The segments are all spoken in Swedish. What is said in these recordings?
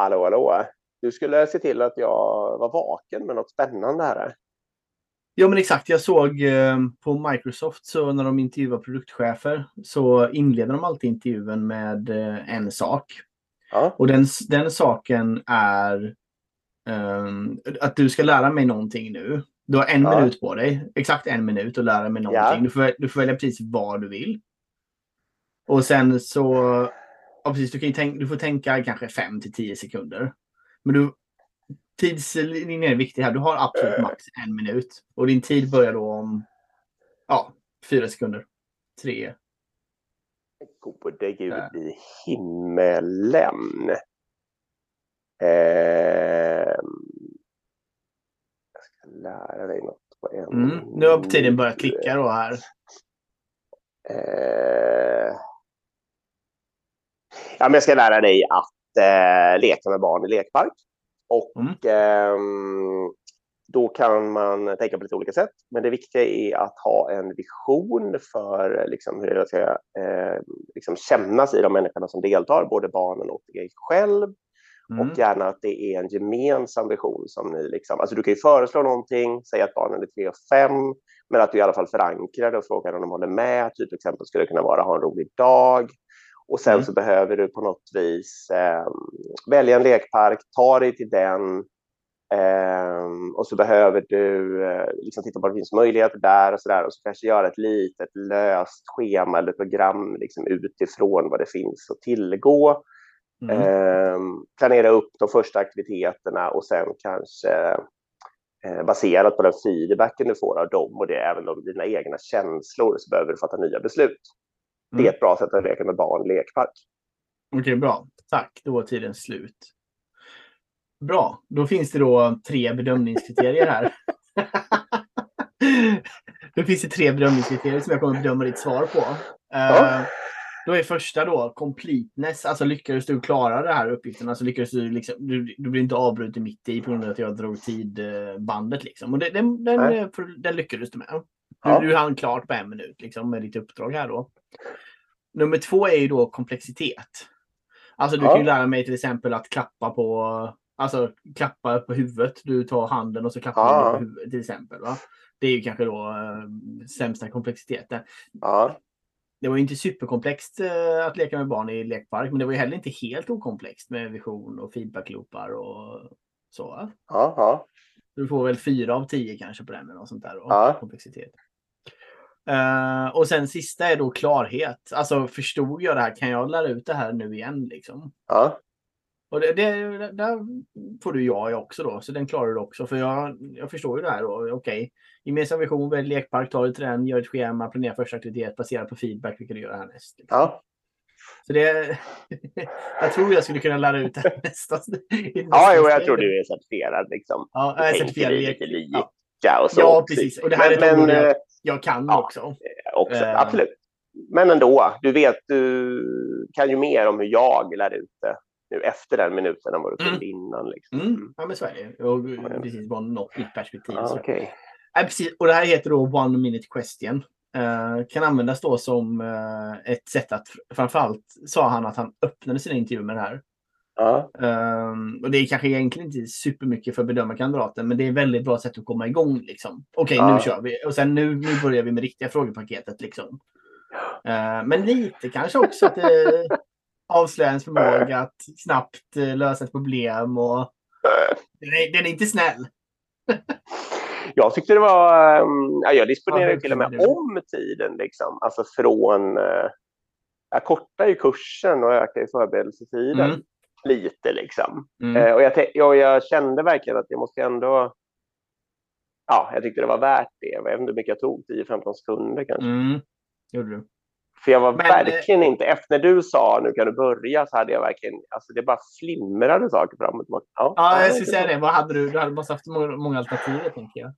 Hallå, hallå. Du skulle se till att jag var vaken med något spännande här. Ja men exakt, jag såg eh, på Microsoft så när de intervjuar produktchefer så inleder de alltid intervjun med eh, en sak. Ja. Och den, den saken är ehm, att du ska lära mig någonting nu. Du har en Ja. minut på dig, exakt en minut att lära mig någonting. Ja. Du, får, du får välja precis vad du vill. Och sen så, ja, precis, du, kan tänka, du får tänka kanske 5 till 10 sekunder. Men du, tidslinjen är viktig här. Du har absolut max en minut. Och din tid börjar då om ja, fyra sekunder. Tre. Gode gud Där. i himmelen. Ehm, jag ska lära dig något på en Mm. Nu har tiden börjat klicka då här. Eh, ja, men jag ska lära dig att eh, leka med barn i lekpark. Och Mm. ehm, då kan man tänka på lite olika sätt. Men det viktiga är att ha en vision för liksom, hur det ska eh, liksom kännas i de människorna som deltar, både barnen och dig själv. Mm. Och gärna att det är en gemensam vision som ni liksom, alltså du kan ju föreslå någonting, säga att barnen är tre och fem, men att du i alla fall förankrar det och frågar om de håller med. Typ exempel skulle det kunna vara ha en rolig dag. Och sen Mm. så behöver du på något vis eh, välja en lekpark, ta dig till den. ehm, och så behöver du eh, liksom titta på vad det finns möjligheter där och så där. Och så kanske göra ett litet löst schema eller program liksom utifrån vad det finns att tillgå. Mm. Ehm, planera upp de första aktiviteterna och sen kanske eh, baserat på den feedbacken du får av dem och det även dina egna känslor så behöver du fatta nya beslut. Det är Mm. ett bra sätt att leka med barn lekpark. Okej, bra. Tack. Då var tiden slut. Bra. Då finns det då tre bedömningskriterier här. då finns det tre bedömningskriterier som jag kommer bedöma ditt svar på. Ja. Eh, Då är första då completeness, alltså lyckades du klara det här uppgiften? Alltså lyckades du liksom, du, du blir inte avbruten mitt i på grund av att jag drog tidbandet liksom. Och det, den, den, eh, den lyckades du med. Ja. Du, du hann klart på en minut liksom med ditt uppdrag här då. Nummer två är ju då komplexitet. Alltså du Ja. kan ju lära mig till exempel att klappa på, alltså klappa på huvudet. Du tar handen och så klappar Ja. du på huvudet till exempel. Va? Det är ju kanske då eh, sämsta komplexiteten. Ja, Det var ju inte superkomplext eh, att leka med barn i lekpark, men det var ju heller inte helt okomplext med vision och feedbackloopar och så. va? ja, ja. Du får väl fyra av tio kanske på den eller något sånt där. Då, Ja. komplexitet. Eh, och sen sista är då klarhet. Alltså förstod jag det här? Kan jag lära ut det här nu igen? Liksom? ja. Och det, det, där får du ja också då, så den klarar du också. För jag, jag förstår ju det här då. Okej, gemensam vision, välj lekpark, ta dig till den, gör ett schema, planera första aktivitet baserat på feedback. Vi kan du göra härnäst. Liksom. ja. Så det, jag tror jag skulle kunna lära ut det här nästa. i nästa ja jo, jag tror du är certifierad. Liksom. Ja, jag är certifierad lite Ja, lika och så. Ja, precis. Och det här är ett men, men, jag- eh, kan Ja. också. också, Eh. absolut. Men ändå, du vet, du kan ju mer om hur jag lär ut det nu efter den minuten än vad du Mm. kunde innan. Liksom. Mm. Ja, men så är det. Och precis, bara något nytt perspektiv. Så. okej. Ja, precis. Och det här heter då One Minute Question. Eh, kan användas då som eh, ett sätt att, framförallt sa han att han öppnade sina intervjuer med det här. Ja, Ehm, och det är kanske egentligen inte supermycket för att bedöma kandidaten, men det är ett väldigt bra sätt att komma igång. Liksom. Okej, Ja. nu kör vi. Och sen nu, nu börjar vi med riktiga frågepaketet. Liksom. Eh, men lite kanske också att det avslöjar ens förmåga att snabbt eh, lösa ett problem. Och... Den, är, den är inte snäll. Jag tyckte det var... ehm, Ja, jag disponerar Ja, till och med verkligen. om tiden. Liksom. Alltså från... eh, Jag kortar ju kursen och ökar ju förberedelsetiden Mm. Lite. Liksom. Mm. Eh, och jag, te- jag, kände verkligen att jag måste ändå... Ja, jag tyckte det var värt det. Jag vet inte hur mycket jag tog, 10-15 sekunder kanske. Mm. Gjorde du. För jag var Men, eh, verkligen inte... Efter när du sa nu kan du börja så hade jag verkligen... Alltså det bara flimrade saker fram och tillbaka. Ja, Ja, jag skulle säga det. Vad hade du? Du hade måste haft många, alternativ, tänker jag.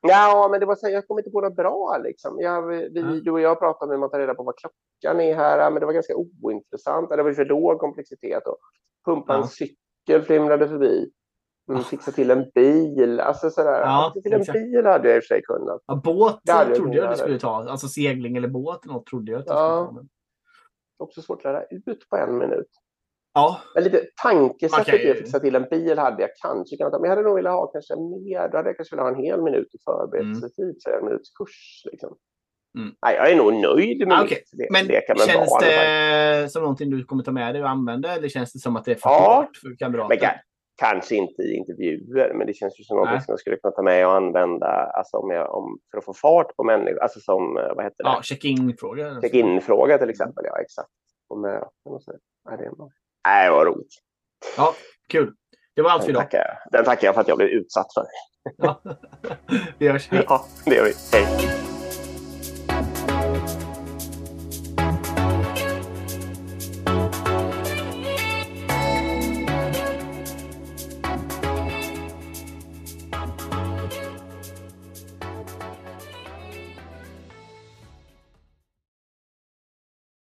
Ja, men det var så jag kom inte på något bra. Liksom. Jag, vi, Ja. Du och jag pratade om hur man tar reda på vad klockan är här, men det var ganska ointressant. Det var för låg komplexitet. Och pumpa en Ja. cykel flimrade förbi. Mm, fixa till en bil. Alltså sådär. Ja, fixa till en exakt. bil hade jag i och för sig kunnat. Ja, båt jag trodde jag du skulle ta. Alltså segling eller båt eller något trodde jag att du Ja. skulle ta. Också svårt att lära ut på en minut. Ja. Men lite tankesättet i att fixa till en bil hade jag kanske kunnat ha. Men jag hade nog velat ha kanske mer. Då hade jag kanske velat ha en hel minut i förberedelsetid för en minuts kurs. Liksom. Mm. Nej, jag är nog nöjd med Ah, okej. mitt Men leka med känns barn. det som någonting du kommer ta med dig och använda eller känns det som att det är för Ja. för kamrater? Men ka- kanske inte i intervjuer, men det känns ju som något som jag skulle kunna ta med och använda alltså om jag, om, för att få fart på människor. Alltså som, eh, vad heter det? Ja, check-in-fråga. Check-in-fråga till exempel. Ja, exakt. På möten och så. Nej, det. Nej, vad roligt. Ja, kul. Det var allt för Den idag. tackar, jag. den tackar jag för att jag blev utsatt för. Ja. Vi hörs. Hej. Ja, det gör vi. Hej.